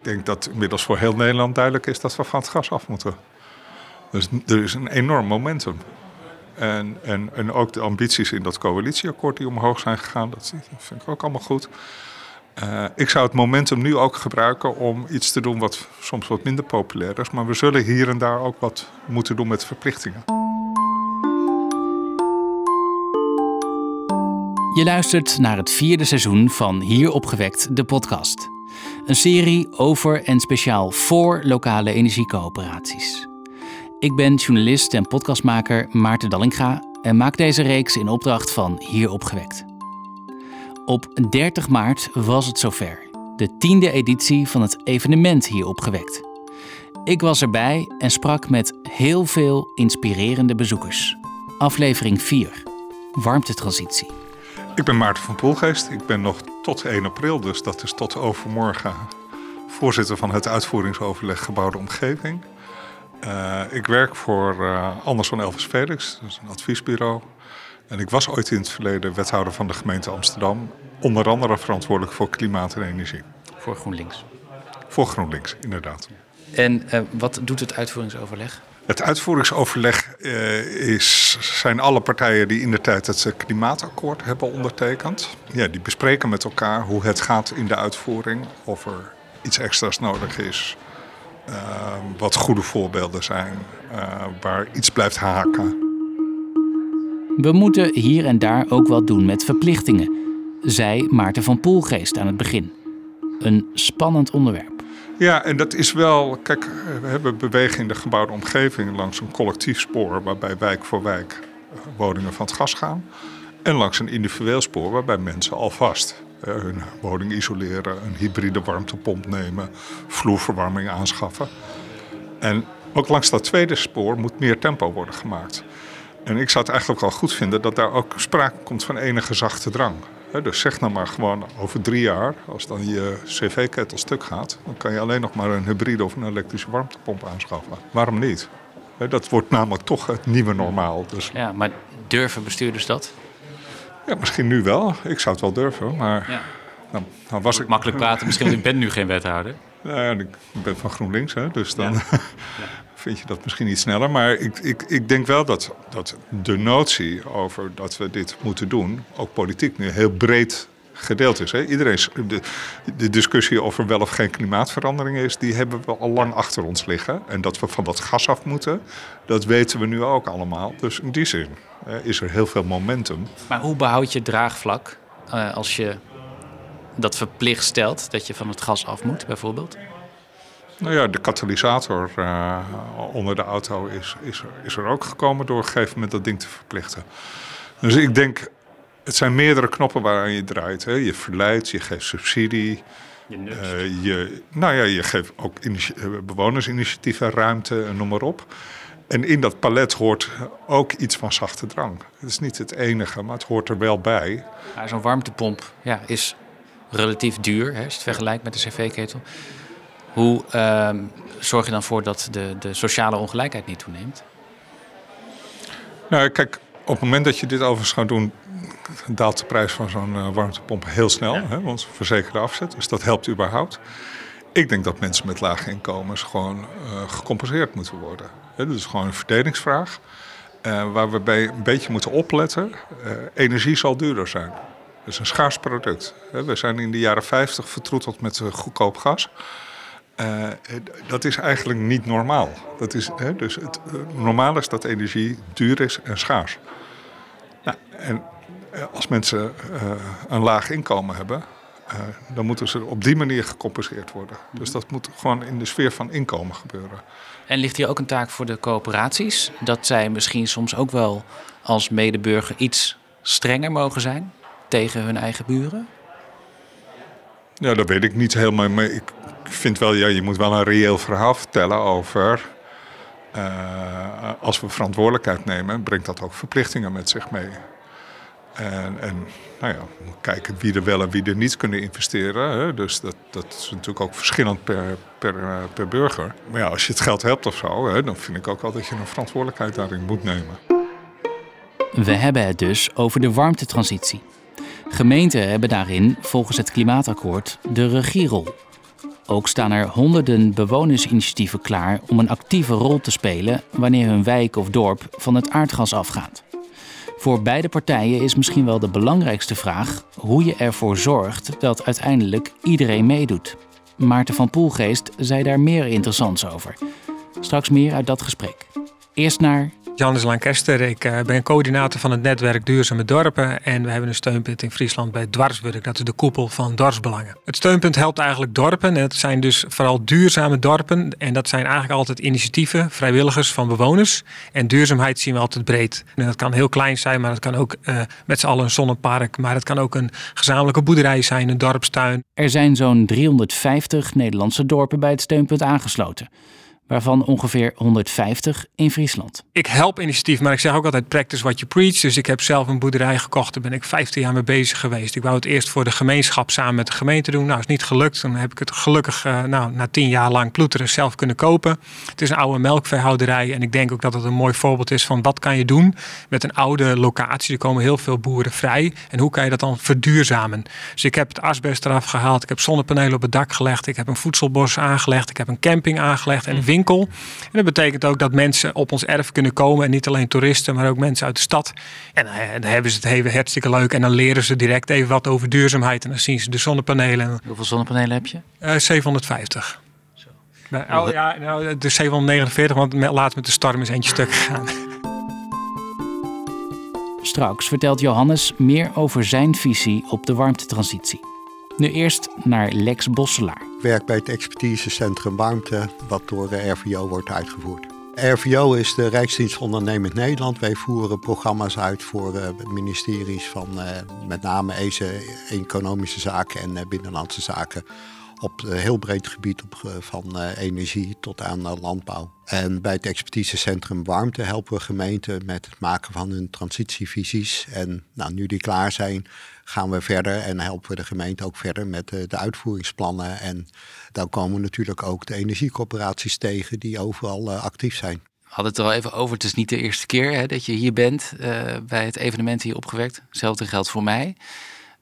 Ik denk dat inmiddels voor heel Nederland duidelijk is dat we van het gas af moeten. Dus er is een enorm momentum. En, en, en ook de ambities in dat coalitieakkoord die omhoog zijn gegaan, dat vind ik ook allemaal goed. Uh, ik zou het momentum nu ook gebruiken om iets te doen wat soms wat minder populair is. Maar we zullen hier en daar ook wat moeten doen met verplichtingen. Je luistert naar het vierde seizoen van Hier opgewekt, de podcast. Een serie over en speciaal voor lokale energiecoöperaties. Ik ben journalist en podcastmaker Maarten Dallinga en maak deze reeks in opdracht van Hier opgewekt. Op 30 maart was het zover. De tiende editie van het evenement Hier opgewekt. Ik was erbij en sprak met heel veel inspirerende bezoekers. Aflevering 4. Warmtetransitie. Ik ben Maarten van Poelgeest. Ik ben nog tot 1 april, dus dat is tot overmorgen, voorzitter van het uitvoeringsoverleg Gebouwde Omgeving. Uh, ik werk voor uh, Anders van Elvis Felix, dat is een adviesbureau. En ik was ooit in het verleden wethouder van de gemeente Amsterdam. Onder andere verantwoordelijk voor klimaat en energie. Voor GroenLinks? Voor GroenLinks, inderdaad. En uh, wat doet het uitvoeringsoverleg? Het uitvoeringsoverleg uh, is, zijn alle partijen die in de tijd het klimaatakkoord hebben ondertekend. Ja, die bespreken met elkaar hoe het gaat in de uitvoering, of er iets extra's nodig is, uh, wat goede voorbeelden zijn, uh, waar iets blijft haken. We moeten hier en daar ook wat doen met verplichtingen, zei Maarten van Poelgeest aan het begin. Een spannend onderwerp. Ja, en dat is wel. Kijk, we hebben bewegen in de gebouwde omgeving langs een collectief spoor waarbij wijk voor wijk woningen van het gas gaan. En langs een individueel spoor waarbij mensen alvast hun woning isoleren, een hybride warmtepomp nemen, vloerverwarming aanschaffen. En ook langs dat tweede spoor moet meer tempo worden gemaakt. En ik zou het eigenlijk wel goed vinden dat daar ook sprake komt van enige zachte drang. Dus zeg nou maar gewoon over drie jaar, als dan je cv-ketel stuk gaat, dan kan je alleen nog maar een hybride of een elektrische warmtepomp aanschaffen. Waarom niet? Dat wordt namelijk toch het nieuwe normaal. Dus... Ja, maar durven bestuurders dat? Ja, misschien nu wel. Ik zou het wel durven, maar... Ja. Nou, nou was ik... Makkelijk praten, misschien ik ben nu geen wethouder. Nou ja, ik ben van GroenLinks, hè, dus dan ja. vind je dat misschien iets sneller. Maar ik, ik, ik denk wel dat, dat de notie over dat we dit moeten doen, ook politiek nu heel breed gedeeld is. Hè. Iedereen, de, de discussie over wel of geen klimaatverandering is, die hebben we al lang achter ons liggen. En dat we van dat gas af moeten, dat weten we nu ook allemaal. Dus in die zin is er heel veel momentum. Maar hoe behoud je draagvlak uh, als je dat verplicht stelt dat je van het gas af moet, bijvoorbeeld? Nou ja, de katalysator uh, onder de auto is, is, er, is er ook gekomen door op een gegeven moment dat ding te verplichten. Dus ik denk, het zijn meerdere knoppen waaraan je draait. Hè. Je verleidt, je geeft subsidie. Je, uh, je Nou ja, je geeft ook bewonersinitiatieven ruimte, noem maar op. En in dat palet hoort ook iets van zachte drang. Het is niet het enige, maar het hoort er wel bij. Ja, Zo'n warmtepomp ja, is relatief duur, hè, als je het vergelijkt met de cv-ketel. Hoe uh, zorg je dan voor dat de, de sociale ongelijkheid niet toeneemt? Nou, kijk, op het moment dat je dit overigens gaat doen, daalt de prijs van zo'n uh, warmtepomp heel snel. Ja. Hè, want verzekerde afzet, dus dat helpt überhaupt. Ik denk dat mensen met lage inkomens gewoon uh, gecompenseerd moeten worden. Hè, dat is gewoon een verdelingsvraag. Uh, waar we bij een beetje moeten opletten. energie zal duurder zijn. Dat is een schaars product. We zijn in de jaren 50 vertroeteld met goedkoop gas. Uh, dat is eigenlijk niet normaal. Dat is, hè, dus het uh, normaal is dat energie duur is en schaars. Nou, en als mensen een laag inkomen hebben, dan moeten ze op die manier gecompenseerd worden. Dus dat moet gewoon in de sfeer van inkomen gebeuren. En ligt hier ook een taak voor de coöperaties? Dat zij misschien soms ook wel als medeburger iets strenger mogen zijn tegen hun eigen buren? Ja, dat weet ik niet helemaal. Maar ik vind wel, ja, je moet wel een reëel verhaal vertellen over. Uh, als we verantwoordelijkheid nemen, brengt dat ook verplichtingen met zich mee. En, en nou ja, kijken wie er wel en wie er niet kunnen investeren. Hè. Dus dat, dat is natuurlijk ook verschillend per, per, per burger. Maar ja, als je het geld hebt of zo, hè, dan vind ik ook wel dat je een verantwoordelijkheid daarin moet nemen. We hebben het dus over de warmtetransitie. Gemeenten hebben daarin, volgens het klimaatakkoord, de regierol. Ook staan er honderden bewonersinitiatieven klaar om een actieve rol te spelen wanneer hun wijk of dorp van het aardgas afgaat. Voor beide partijen is misschien wel de belangrijkste vraag hoe je ervoor zorgt dat uiteindelijk iedereen meedoet. Maarten van Poelgeest zei daar meer interessants over. Straks meer uit dat gesprek. Eerst naar Jannes Lancaster. Ik uh, ben coördinator van het netwerk Duurzame Dorpen. En we hebben een steunpunt in Friesland bij Dwarsburg. Dat is de koepel van dorpsbelangen. Het steunpunt helpt eigenlijk dorpen. En het zijn dus vooral duurzame dorpen. En dat zijn eigenlijk altijd initiatieven, vrijwilligers van bewoners. En duurzaamheid zien we altijd breed. En dat kan heel klein zijn, maar het kan ook uh, met z'n allen een zonnepark. Maar het kan ook een gezamenlijke boerderij zijn, een dorpstuin. Er zijn zo'n 350 Nederlandse dorpen bij het steunpunt aangesloten waarvan ongeveer 150 in Friesland. Ik help initiatief, maar ik zeg ook altijd practice what you preach. Dus ik heb zelf een boerderij gekocht, daar ben ik 15 jaar mee bezig geweest. Ik wou het eerst voor de gemeenschap samen met de gemeente doen. Nou, is niet gelukt. Dan heb ik het gelukkig uh, nou, na 10 jaar lang ploeteren zelf kunnen kopen. Het is een oude melkveehouderij en ik denk ook dat het een mooi voorbeeld is van wat kan je doen met een oude locatie. Er komen heel veel boeren vrij en hoe kan je dat dan verduurzamen. Dus ik heb het asbest eraf gehaald, ik heb zonnepanelen op het dak gelegd, ik heb een voedselbos aangelegd, ik heb een camping aangelegd en een winkel en dat betekent ook dat mensen op ons erf kunnen komen. En niet alleen toeristen, maar ook mensen uit de stad. En eh, dan hebben ze het even hartstikke leuk. En dan leren ze direct even wat over duurzaamheid. En dan zien ze de zonnepanelen. Hoeveel zonnepanelen heb je? Uh, 750. Zo. Nou, oh, ja, nou, de 749, want laatst met de storm is eentje stuk gegaan. Straks vertelt Johannes meer over zijn visie op de warmtetransitie. Nu eerst naar Lex Bosselaar. Ik werk bij het expertisecentrum Warmte, wat door de RVO wordt uitgevoerd. RVO is de Rijksdienst Ondernemend Nederland. Wij voeren programma's uit voor uh, ministeries van uh, met name economische zaken en uh, binnenlandse zaken. Op heel breed gebied op, van energie tot aan landbouw. En bij het expertisecentrum Warmte helpen we gemeenten met het maken van hun transitievisies. En nou, nu die klaar zijn, gaan we verder en helpen we de gemeente ook verder met de, uitvoeringsplannen. En dan komen natuurlijk ook de energiecoöperaties tegen die overal actief zijn. We hadden het er al even over. Het is niet de eerste keer hè, dat je hier bent bij het evenement hier opgewekt. Hetzelfde geldt voor mij.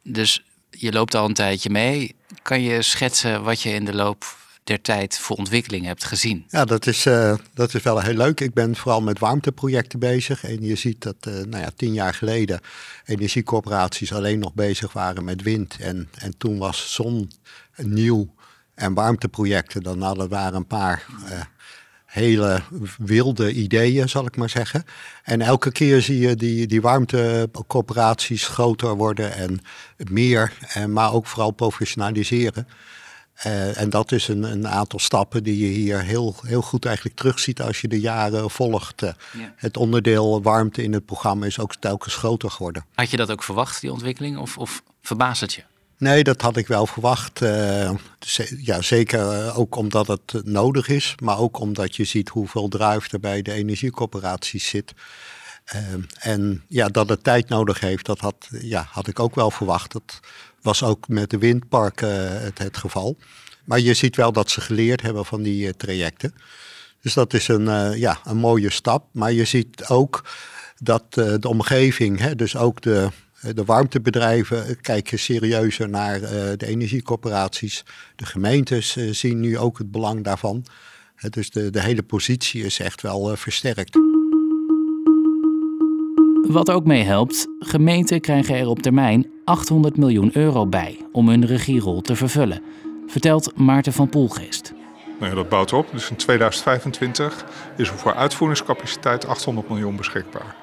Dus je loopt al een tijdje mee. Kan je schetsen wat je in de loop der tijd voor ontwikkeling hebt gezien? Ja, dat is, uh, dat is wel heel leuk. Ik ben vooral met warmteprojecten bezig. En je ziet dat uh, nou ja, tien jaar geleden energiecorporaties alleen nog bezig waren met wind. En, en toen was zon nieuw en warmteprojecten. Dan hadden we een paar uh, hele wilde ideeën, zal ik maar zeggen. En elke keer zie je die, die warmtecorporaties groter worden en meer, en, maar ook vooral professionaliseren. Uh, en dat is een, een, aantal stappen die je hier heel, heel goed eigenlijk terugziet als je de jaren volgt. Uh, ja. Het onderdeel warmte in het programma is ook telkens groter geworden. Had je dat ook verwacht, die ontwikkeling, of, of verbaast het je? Nee, dat had ik wel verwacht. Uh, ja, zeker ook omdat het nodig is, maar ook omdat je ziet hoeveel druif er bij de energiecoöperaties zit. en ja, dat het tijd nodig heeft, dat had, ja, had ik ook wel verwacht. Dat, was ook met de windparken het, geval. Maar je ziet wel dat ze geleerd hebben van die trajecten. Dus dat is een, ja, een mooie stap. Maar je ziet ook dat de omgeving, hè, dus ook de, de warmtebedrijven, kijken serieuzer naar de energiecoöperaties. De gemeentes zien nu ook het belang daarvan. dus de, de hele positie is echt wel versterkt. Wat ook meehelpt, gemeenten krijgen er op termijn 800 miljoen euro bij om hun regierol te vervullen, vertelt Maarten van Poelgeest. Nou ja, dat bouwt op. Dus in 2025 is er voor uitvoeringscapaciteit 800 miljoen beschikbaar.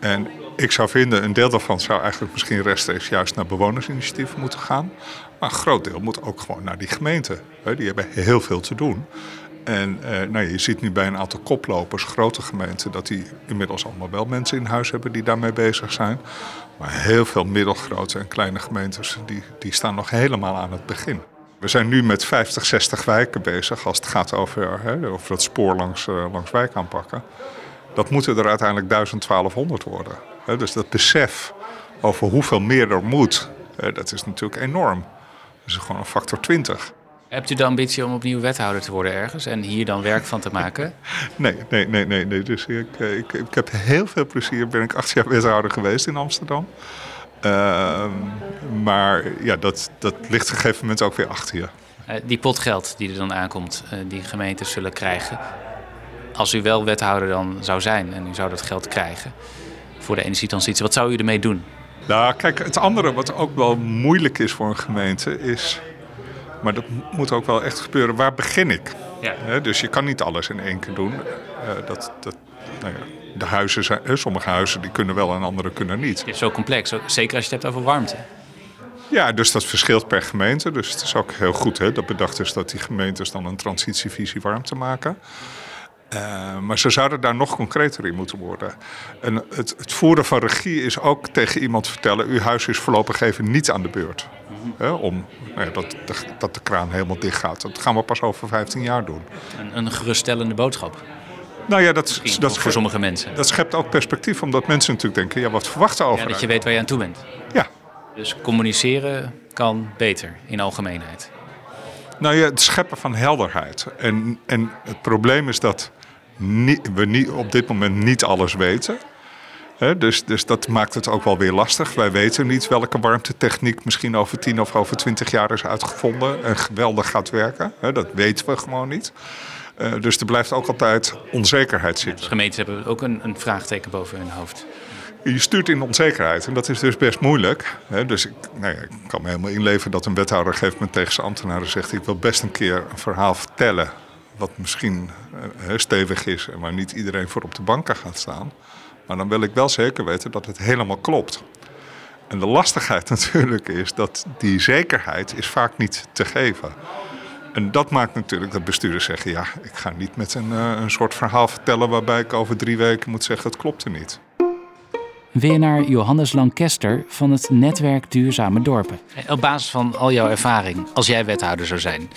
En ik zou vinden, een deel daarvan zou eigenlijk misschien rechtstreeks juist naar bewonersinitiatieven moeten gaan. Maar een groot deel moet ook gewoon naar die gemeenten. Die hebben heel veel te doen. En eh, nou, je ziet nu bij een aantal koplopers, grote gemeenten, dat die inmiddels allemaal wel mensen in huis hebben die daarmee bezig zijn. Maar heel veel middelgrote en kleine gemeentes, die, die staan nog helemaal aan het begin. We zijn nu met 50, 60 wijken bezig als het gaat over, hè, over het spoor langs, uh, langs wijk aanpakken. Dat moeten er uiteindelijk 1200 worden. Dus dat besef over hoeveel meer er moet, dat is natuurlijk enorm. Dat is gewoon een factor 20. Hebt u de ambitie om opnieuw wethouder te worden ergens en hier dan werk van te maken? nee, nee, nee, nee. nee. Dus ik, eh, ik, ik heb heel veel plezier. Ben ik acht jaar wethouder geweest in Amsterdam. Uh, maar ja, dat, dat ligt op een gegeven moment ook weer achter je. die potgeld die er dan aankomt, die gemeentes zullen krijgen. Als u wel wethouder dan zou zijn en u zou dat geld krijgen voor de energietransitie, wat zou u ermee doen? Nou, kijk, het andere wat ook wel moeilijk is voor een gemeente is. Maar dat moet ook wel echt gebeuren. Waar begin ik? Ja. dus je kan niet alles in één keer doen. Uh, dat, dat, nou ja, de huizen zijn, sommige huizen die kunnen wel en andere kunnen niet. Het is zo complex, zeker als je het hebt over warmte. Ja, dus dat verschilt per gemeente. Dus het is ook heel goed hè, dat bedacht is dat die gemeentes dan een transitievisie warmte maken. Uh, maar ze zouden daar nog concreter in moeten worden. En het, het, voeren van regie is ook tegen iemand vertellen: uw huis is voorlopig even niet aan de beurt. om nou ja, dat, de, dat de kraan helemaal dicht gaat. Dat gaan we pas over 15 jaar doen. Een, een geruststellende boodschap. Nou ja, dat, dat voor sommige mensen. Dat schept ook perspectief, omdat mensen natuurlijk denken: ja, wat verwachten over? Ja, dat je weet waar je aan toe bent. Ja. Dus communiceren kan beter in algemeenheid. Nou ja, het scheppen van helderheid. En, en het probleem is dat we niet, op dit moment niet alles weten. dus, dus dat maakt het ook wel weer lastig. Wij weten niet welke warmtetechniek misschien over 10 of over 20 jaar is uitgevonden en geweldig gaat werken. dat weten we gewoon niet. Uh, dus er blijft ook altijd onzekerheid zitten. De gemeentes hebben ook een, een vraagteken boven hun hoofd. Je stuurt in onzekerheid en dat is dus best moeilijk. dus ik, nou ja, ik, kan me helemaal inleven dat een wethouder geeft me tegen zijn ambtenaren zegt: Ik wil best een keer een verhaal vertellen wat misschien uh, stevig is en waar niet iedereen voor op de banken gaat staan. Maar dan wil ik wel zeker weten dat het helemaal klopt. En de lastigheid natuurlijk is dat die zekerheid is vaak niet te geven. En dat maakt natuurlijk dat bestuurders zeggen: ja, ik ga niet met een, uh, een soort verhaal vertellen waarbij ik over drie weken moet zeggen: het klopt er niet. Weer naar Johannes Lancaster van het netwerk Duurzame Dorpen. Op basis van al jouw ervaring, als jij wethouder zou zijn,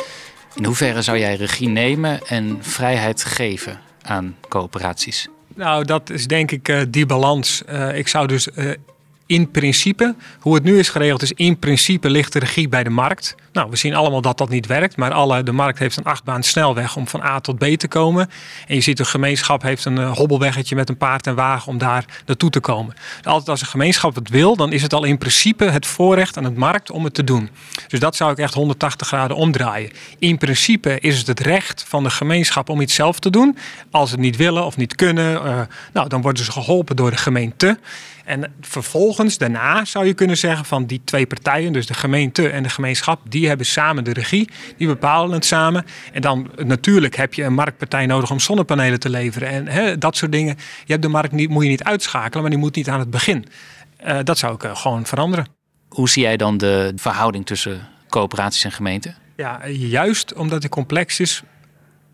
in hoeverre zou jij regie nemen en vrijheid geven aan coöperaties? Nou, dat is denk ik uh, die balans. Uh, ik zou dus uh, in principe, hoe het nu is geregeld, is in principe ligt de regie bij de markt. Nou, we zien allemaal dat dat niet werkt, maar alle, de markt heeft een achtbaan snelweg om van A tot B te komen. En je ziet een gemeenschap heeft een uh, hobbelweggetje met een paard en wagen om daar naartoe te komen. Dus altijd als een gemeenschap het wil, dan is het al in principe het voorrecht aan het markt om het te doen. Dus dat zou ik echt 180 graden omdraaien. In principe is het het recht van de gemeenschap om iets zelf te doen. Als ze het niet willen of niet kunnen, uh, nou, dan worden ze geholpen door de gemeente. En vervolgens, daarna zou je kunnen zeggen van die twee partijen, dus de gemeente en de gemeenschap, die hebben samen de regie, die bepalen het samen. En dan natuurlijk heb je een marktpartij nodig om zonnepanelen te leveren en hè, dat soort dingen. Je hebt de markt niet, moet je niet uitschakelen, maar die moet niet aan het begin. Uh, dat zou ik uh, gewoon veranderen. Hoe zie jij dan de verhouding tussen coöperaties en gemeenten? Ja, juist omdat het complex is,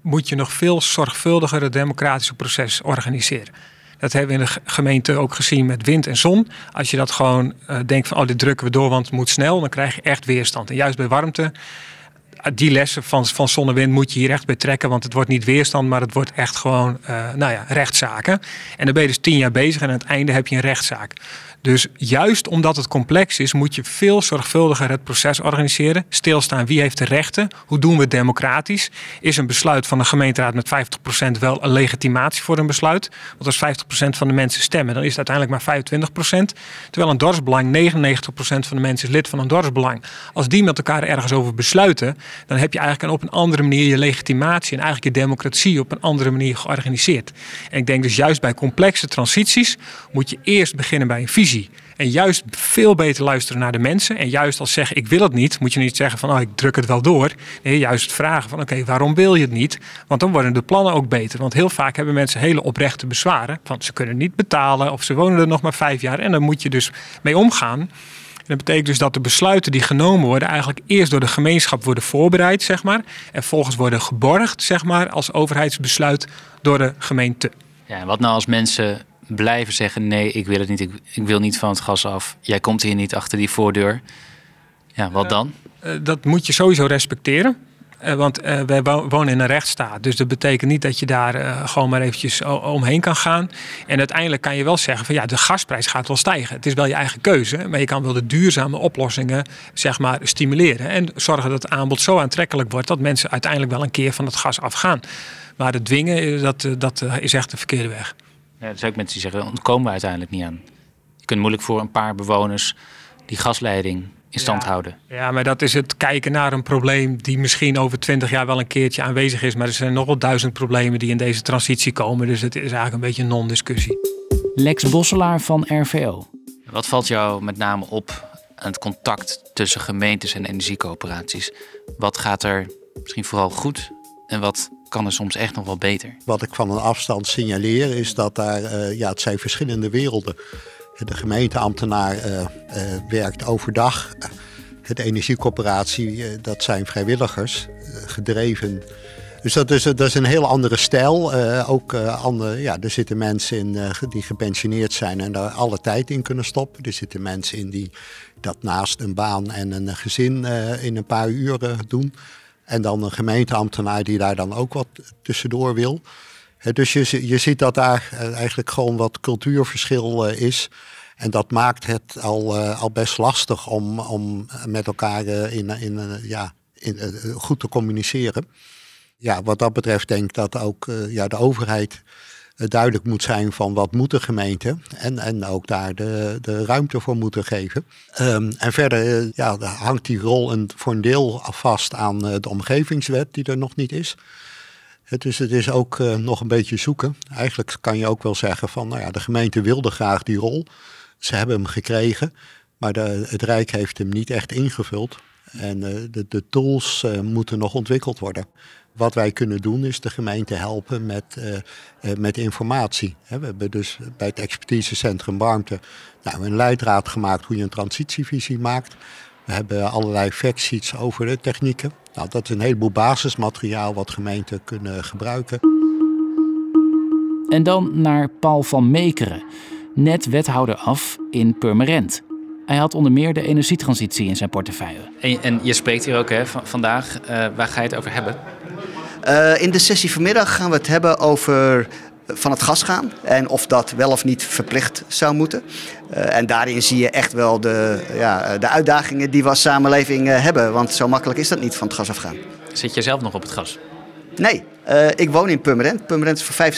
moet je nog veel zorgvuldiger het democratische proces organiseren. Dat hebben we in de gemeente ook gezien met wind en zon. Als je dat gewoon uh, denkt van, oh, dit drukken we door, want het moet snel, dan krijg je echt weerstand. En juist bij warmte, eh, die lessen van, van zon en wind moet je hier echt bij trekken, want het wordt niet weerstand, maar het wordt echt gewoon, uh, nou ja, rechtszaken. En dan ben je dus tien jaar bezig en aan het einde heb je een rechtszaak. Dus juist omdat het complex is, moet je veel zorgvuldiger het proces organiseren. Stilstaan wie heeft de rechten? Hoe doen we het democratisch? Is een besluit van de gemeenteraad met 50% wel een legitimatie voor een besluit? Want als 50% van de mensen stemmen, dan is het uiteindelijk maar 25%. Terwijl een dorpsbelang, 99% van de mensen is lid van een dorpsbelang. Als die met elkaar ergens over besluiten, dan heb je eigenlijk op een andere manier je legitimatie en eigenlijk je democratie op een andere manier georganiseerd. En ik denk dus juist bij complexe transities moet je eerst beginnen bij een visie en juist veel beter luisteren naar de mensen. En juist als zeggen ik wil het niet, moet je niet zeggen van oh, ik druk het wel door. Nee, juist vragen van oké, waarom wil je het niet? Want dan worden de plannen ook beter. Want heel vaak hebben mensen hele oprechte bezwaren. Van ze kunnen niet betalen of ze wonen er nog maar vijf jaar. En dan moet je dus mee omgaan. En dat betekent dus dat de besluiten die genomen worden eigenlijk eerst door de gemeenschap worden voorbereid, zeg maar. En volgens worden geborgd, zeg maar, als overheidsbesluit door de gemeente. Ja, wat nou als mensen blijven zeggen: nee, ik wil het niet, ik, ik, wil niet van het gas af. Jij komt hier niet achter die voordeur. Ja, wat dan? Uh, dat moet je sowieso respecteren. Uh, want wij wonen in een rechtsstaat. Dus dat betekent niet dat je daar gewoon maar eventjes omheen kan gaan. En uiteindelijk kan je wel zeggen van ja, de gasprijs gaat wel stijgen. Het is wel je eigen keuze. Maar je kan wel de duurzame oplossingen zeg maar stimuleren. En zorgen dat het aanbod zo aantrekkelijk wordt dat mensen uiteindelijk wel een keer van het gas afgaan. Maar het dwingen, dat, dat is echt de verkeerde weg. Ja, er zijn ook mensen die zeggen, ontkomen we uiteindelijk niet aan. Je kunt moeilijk voor een paar bewoners die gasleiding in stand Ja. houden. Ja, maar dat is het kijken naar een probleem die misschien over twintig jaar wel een keertje aanwezig is. Maar er zijn nog wel duizend problemen die in deze transitie komen. Dus het is eigenlijk een beetje een non-discussie. Lex Bosselaar van RVO. Wat valt jou met name op aan het contact tussen gemeentes en energiecoöperaties? Wat gaat er misschien vooral goed en wat kan er soms echt nog wel beter? Wat ik van een afstand signaleer is dat daar, eh, ja, het zijn verschillende werelden. De gemeenteambtenaar eh, eh, werkt overdag. De energiecoöperatie, dat zijn vrijwilligers, gedreven. Dus dat is, dat is een heel andere stijl. Ook andere, ja, er zitten mensen in die gepensioneerd zijn en daar alle tijd in kunnen stoppen. Er zitten mensen in die dat naast een baan en een gezin in een paar uur eh, doen. En dan een gemeenteambtenaar die daar dan ook wat tussendoor wil. Dus je, je ziet dat daar eh, eigenlijk gewoon wat cultuurverschil eh, is. En dat maakt het al, eh, al best lastig om, om met elkaar in, in, ja, in, goed te communiceren. Ja, wat dat betreft denk ik dat ook ja, de overheid duidelijk moet zijn van wat moet de gemeente. En, en ook daar de, de ruimte voor moeten geven. Ehm, en verder eh, ja, hangt die rol een, voor een deel vast aan eh, de omgevingswet die er nog niet is. Is, het is ook eh, nog een beetje zoeken. Eigenlijk kan je ook wel zeggen van, nou ja, de gemeente wilde graag die rol. Ze hebben hem gekregen, maar het Rijk heeft hem niet echt ingevuld. En eh, de, de tools eh, moeten nog ontwikkeld worden. Wat wij kunnen doen is de gemeente helpen met, eh, eh, met informatie. Hè, we hebben dus bij het expertisecentrum Warmte nou, een leidraad gemaakt hoe je een transitievisie maakt. We hebben allerlei factsheets over de technieken. Nou, dat is een heleboel basismateriaal wat gemeenten kunnen gebruiken. En dan naar Paul van Meekeren, net wethouder af in Purmerend. Hij had onder meer de energietransitie in zijn portefeuille. En, en je spreekt hier ook hè, vandaag. waar ga je het over hebben? Uh, in de sessie vanmiddag gaan we het hebben over van het gas gaan en of dat wel of niet verplicht zou moeten. Uh, en daarin zie je echt wel de, ja, de uitdagingen die we als samenleving hebben. Want zo makkelijk is dat niet van het gas afgaan. Zit je zelf nog op het gas? Nee, uh, ik woon in Purmerend. Purmerend is voor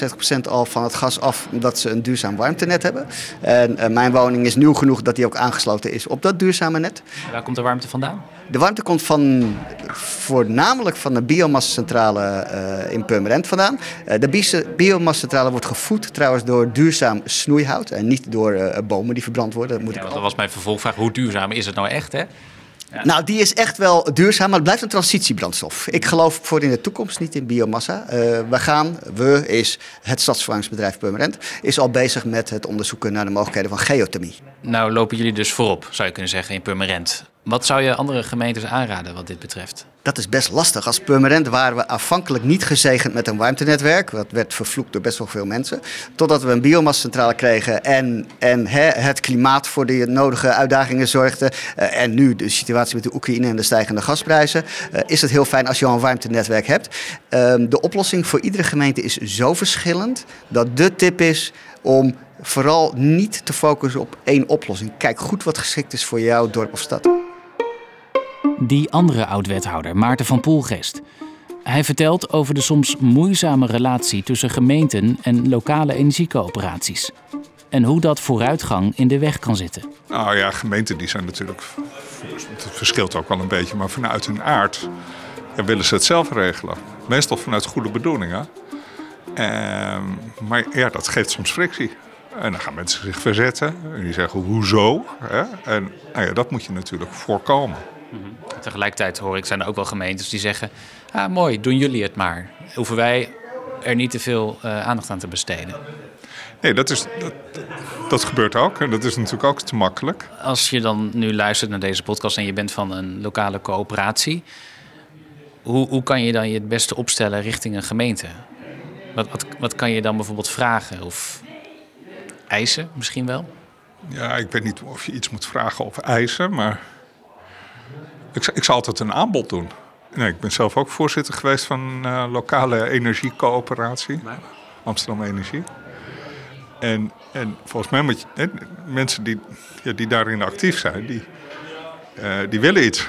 75% al van het gas af omdat ze een duurzaam warmtenet hebben. En uh, mijn woning is nieuw genoeg dat die ook aangesloten is op dat duurzame net. Waar komt de warmte vandaan? De warmte komt van, voornamelijk van de biomassacentrale uh, in Purmerend vandaan. de biomassacentrale wordt gevoed trouwens door duurzaam snoeihout en niet door bomen die verbrand worden. Dat, moet ja, ik dat was mijn vervolgvraag. Hoe duurzaam is het nou echt, hè? Ja. Nou, die is echt wel duurzaam, maar het blijft een transitiebrandstof. Ik geloof voor in de toekomst niet in biomassa. Uh, we gaan, we is het stadsverwarmingsbedrijf Purmerend, is al bezig met het onderzoeken naar de mogelijkheden van geothermie. Nou lopen jullie dus voorop, zou je kunnen zeggen, in Purmerend. Wat zou je andere gemeentes aanraden wat dit betreft? Dat is best lastig. Als Purmerend waren we afhankelijk niet gezegend met een warmtenetwerk. Dat werd vervloekt door best wel veel mensen. Totdat we een biomassacentrale kregen en, en he, het klimaat voor de nodige uitdagingen zorgde. Uh, en nu de situatie met de Oekraïne en de stijgende gasprijzen. Uh, is het heel fijn als je al een warmtenetwerk hebt. Uh, de oplossing voor iedere gemeente is zo verschillend dat de tip is om vooral niet te focussen op één oplossing. Kijk goed wat geschikt is voor jouw dorp of stad. Die andere oud-wethouder, Maarten van Poelgeest. Hij vertelt over de soms moeizame relatie tussen gemeenten en lokale energiecoöperaties. En hoe dat vooruitgang in de weg kan zitten. Nou ja, gemeenten die zijn natuurlijk. Het verschilt ook wel een beetje, maar vanuit hun aard willen ze het zelf regelen. Meestal vanuit goede bedoelingen. Ehm, maar ja, dat geeft soms frictie. En dan gaan mensen zich verzetten. En die zeggen, hoezo? En nou ja, dat moet je natuurlijk voorkomen. Mm-hmm. Tegelijkertijd hoor ik, zijn er ook wel gemeentes die zeggen... Ah, mooi, doen jullie het maar. Hoeven wij er niet te veel uh, aandacht aan te besteden. Nee, dat, is, dat, dat gebeurt ook. En dat is natuurlijk ook te makkelijk. Als je dan nu luistert naar deze podcast en je bent van een lokale coöperatie... Hoe, hoe kan je dan je het beste opstellen richting een gemeente? Wat, wat, wat kan je dan bijvoorbeeld vragen of eisen misschien wel? Ja, ik weet niet of je iets moet vragen of eisen, maar ik, ik zal altijd een aanbod doen. Nee, ik ben zelf ook voorzitter geweest van een uh, lokale energiecoöperatie, Amsterdam Energie. En, en volgens mij moet je, hè, mensen die, ja, die daarin actief zijn, die, uh, die willen iets.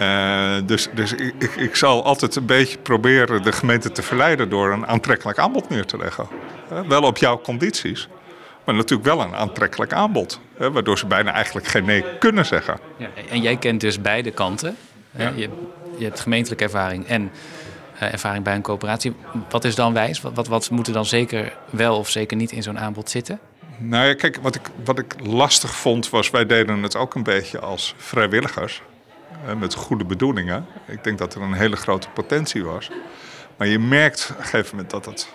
uh, dus dus ik, ik, ik, zal altijd een beetje proberen de gemeente te verleiden door een aantrekkelijk aanbod neer te leggen. wel op jouw condities. Maar natuurlijk wel een aantrekkelijk aanbod. Hè, waardoor ze bijna eigenlijk geen nee kunnen zeggen. Ja, en jij kent dus beide kanten. Ja. Je, je, hebt gemeentelijke ervaring en uh, ervaring bij een coöperatie. Wat is dan wijs? Wat, wat, wat moet er dan zeker wel of zeker niet in zo'n aanbod zitten? Nou ja, kijk, wat ik, wat ik lastig vond was, wij deden het ook een beetje als vrijwilligers. met goede bedoelingen. Ik denk dat er een hele grote potentie was. Maar je merkt op een gegeven moment dat het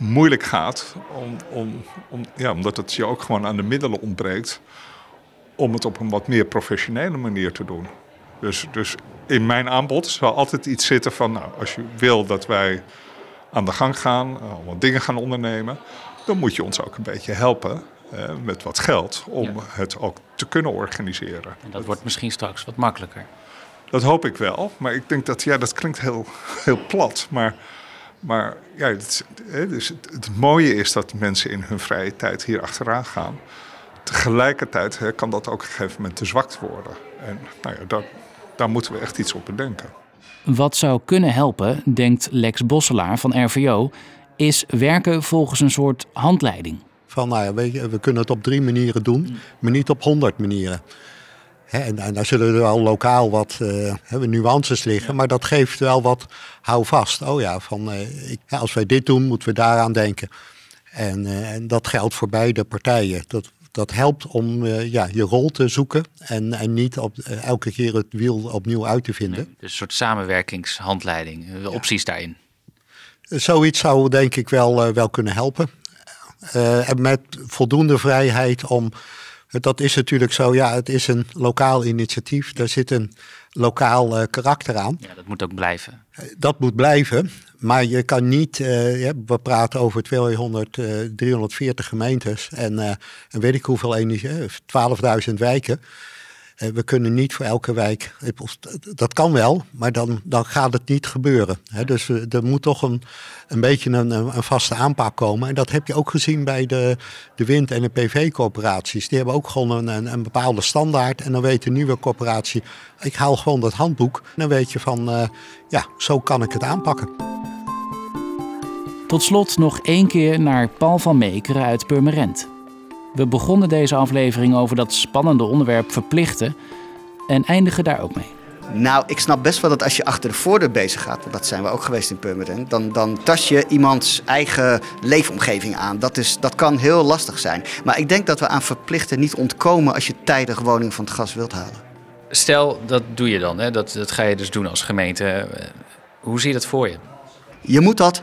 moeilijk gaat. Om, om, om, ja, omdat het je ook gewoon aan de middelen ontbreekt. Om het op een wat meer professionele manier te doen. Dus, dus in mijn aanbod zal altijd iets zitten van, nou, als je wil dat wij aan de gang gaan, wat dingen gaan ondernemen, dan moet je ons ook een beetje helpen eh, met wat geld om het ook te kunnen organiseren. En dat wordt misschien straks wat makkelijker. Dat hoop ik wel, maar ik denk dat, ja, dat klinkt heel, heel plat, maar, maar ja, het, dus het, het mooie is dat mensen in hun vrije tijd hier achteraan gaan. Tegelijkertijd hè, kan dat ook op een gegeven moment te zwakt worden. En nou ja, dat, daar moeten we echt iets op bedenken. Wat zou kunnen helpen, denkt Lex Bosselaar van RVO, is werken volgens een soort handleiding. Van nou ja, we, we kunnen het op drie manieren doen, maar niet op honderd manieren. En, en, daar zullen er wel lokaal wat uh, nuances liggen, maar dat geeft wel wat houvast. Oh ja, van, uh, ik, als wij dit doen, moeten we daaraan denken. En, uh, en dat geldt voor beide partijen. Dat, dat helpt om ja, je rol te zoeken en, en niet op, elke keer het wiel opnieuw uit te vinden. Nee, dus een soort samenwerkingshandleiding, ja. opties daarin. Zoiets zou denk ik wel, wel kunnen helpen. en met voldoende vrijheid om. Dat is natuurlijk zo, ja, het is een lokaal initiatief. Daar zit een lokaal karakter aan. Ja, dat moet ook blijven. dat moet blijven. Maar je kan niet, uh, we praten over 200, uh, 340 gemeentes en, en weet ik hoeveel energie, 12.000 wijken. Eh, we kunnen niet voor elke wijk, dat kan wel, maar dan, dan gaat het niet gebeuren. dus er moet toch een, een beetje een, een, vaste aanpak komen. En dat heb je ook gezien bij de, de wind- en de PV-coöperaties. Die hebben ook gewoon een, een, bepaalde standaard. En dan weet de nieuwe coöperatie, ik haal gewoon dat handboek. Dan weet je van, uh, ja, zo kan ik het aanpakken. Tot slot nog één keer naar Paul van Meekeren uit Purmerend. We begonnen deze aflevering over dat spannende onderwerp verplichten en eindigen daar ook mee. Nou, ik snap best wel dat als je achter de voordeur bezig gaat, want dat zijn we ook geweest in Purmerend, dan, dan tas je iemands eigen leefomgeving aan. Dat, is, dat kan heel lastig zijn. Maar ik denk dat we aan verplichten niet ontkomen als je tijdig woning van het gas wilt halen. Stel, dat doe je dan, hè? Dat, dat ga je dus doen als gemeente. Hoe zie je dat voor je? Je moet dat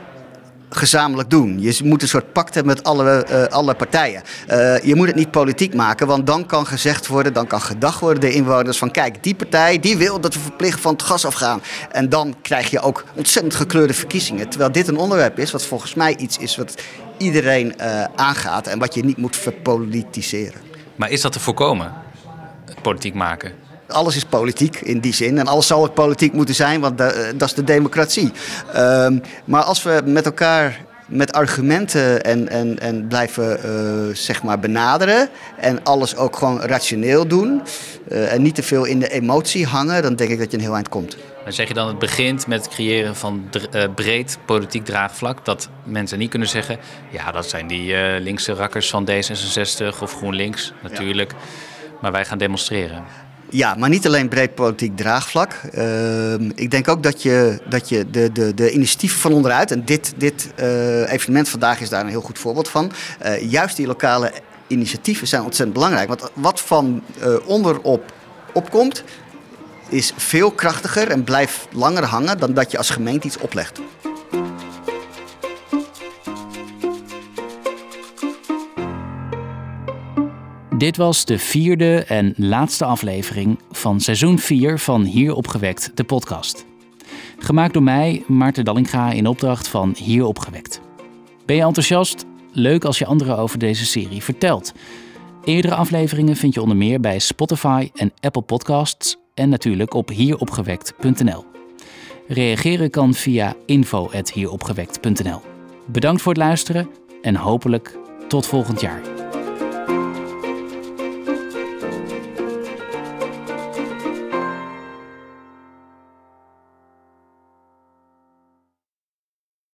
gezamenlijk doen. Je moet een soort pact hebben met alle, uh, alle partijen. Uh, je moet het niet politiek maken, want dan kan gezegd worden, dan kan gedacht worden de inwoners van kijk, die partij die wil dat we verplicht van het gas afgaan. En dan krijg je ook ontzettend gekleurde verkiezingen. Terwijl dit een onderwerp is wat volgens mij iets is wat iedereen uh, aangaat en wat je niet moet verpolitiseren. Maar is dat te voorkomen, politiek maken? Alles is politiek in die zin. En alles zal ook politiek moeten zijn, want dat, dat is de democratie. Um, maar als we met elkaar met argumenten en, en, en blijven uh, zeg maar benaderen. En alles ook gewoon rationeel doen. Uh, en niet te veel in de emotie hangen. Dan denk ik dat je een heel eind komt. Maar zeg je dan het begint met het creëren van uh, breed politiek draagvlak. Dat mensen niet kunnen zeggen. Ja dat zijn die linkse rakkers van D66 of GroenLinks natuurlijk. Ja. Maar wij gaan demonstreren. Ja, maar niet alleen breed politiek draagvlak. Uh, ik denk ook dat je, dat je de, de, de initiatieven van onderuit, en dit, dit uh, evenement vandaag is daar een heel goed voorbeeld van, uh, juist die lokale initiatieven zijn ontzettend belangrijk. Want wat van eh, onderop opkomt, is veel krachtiger en blijft langer hangen dan dat je als gemeente iets oplegt. Dit was de vierde en laatste aflevering van seizoen 4 van Hier Opgewekt, de podcast. Gemaakt door mij, Maarten Dallinga, in opdracht van Hier Opgewekt. Ben je enthousiast? Leuk als je anderen over deze serie vertelt. Eerdere afleveringen vind je onder meer bij Spotify en Apple Podcasts en natuurlijk op hieropgewekt.nl. Reageren kan via info.hieropgewekt.nl. Bedankt voor het luisteren en hopelijk tot volgend jaar.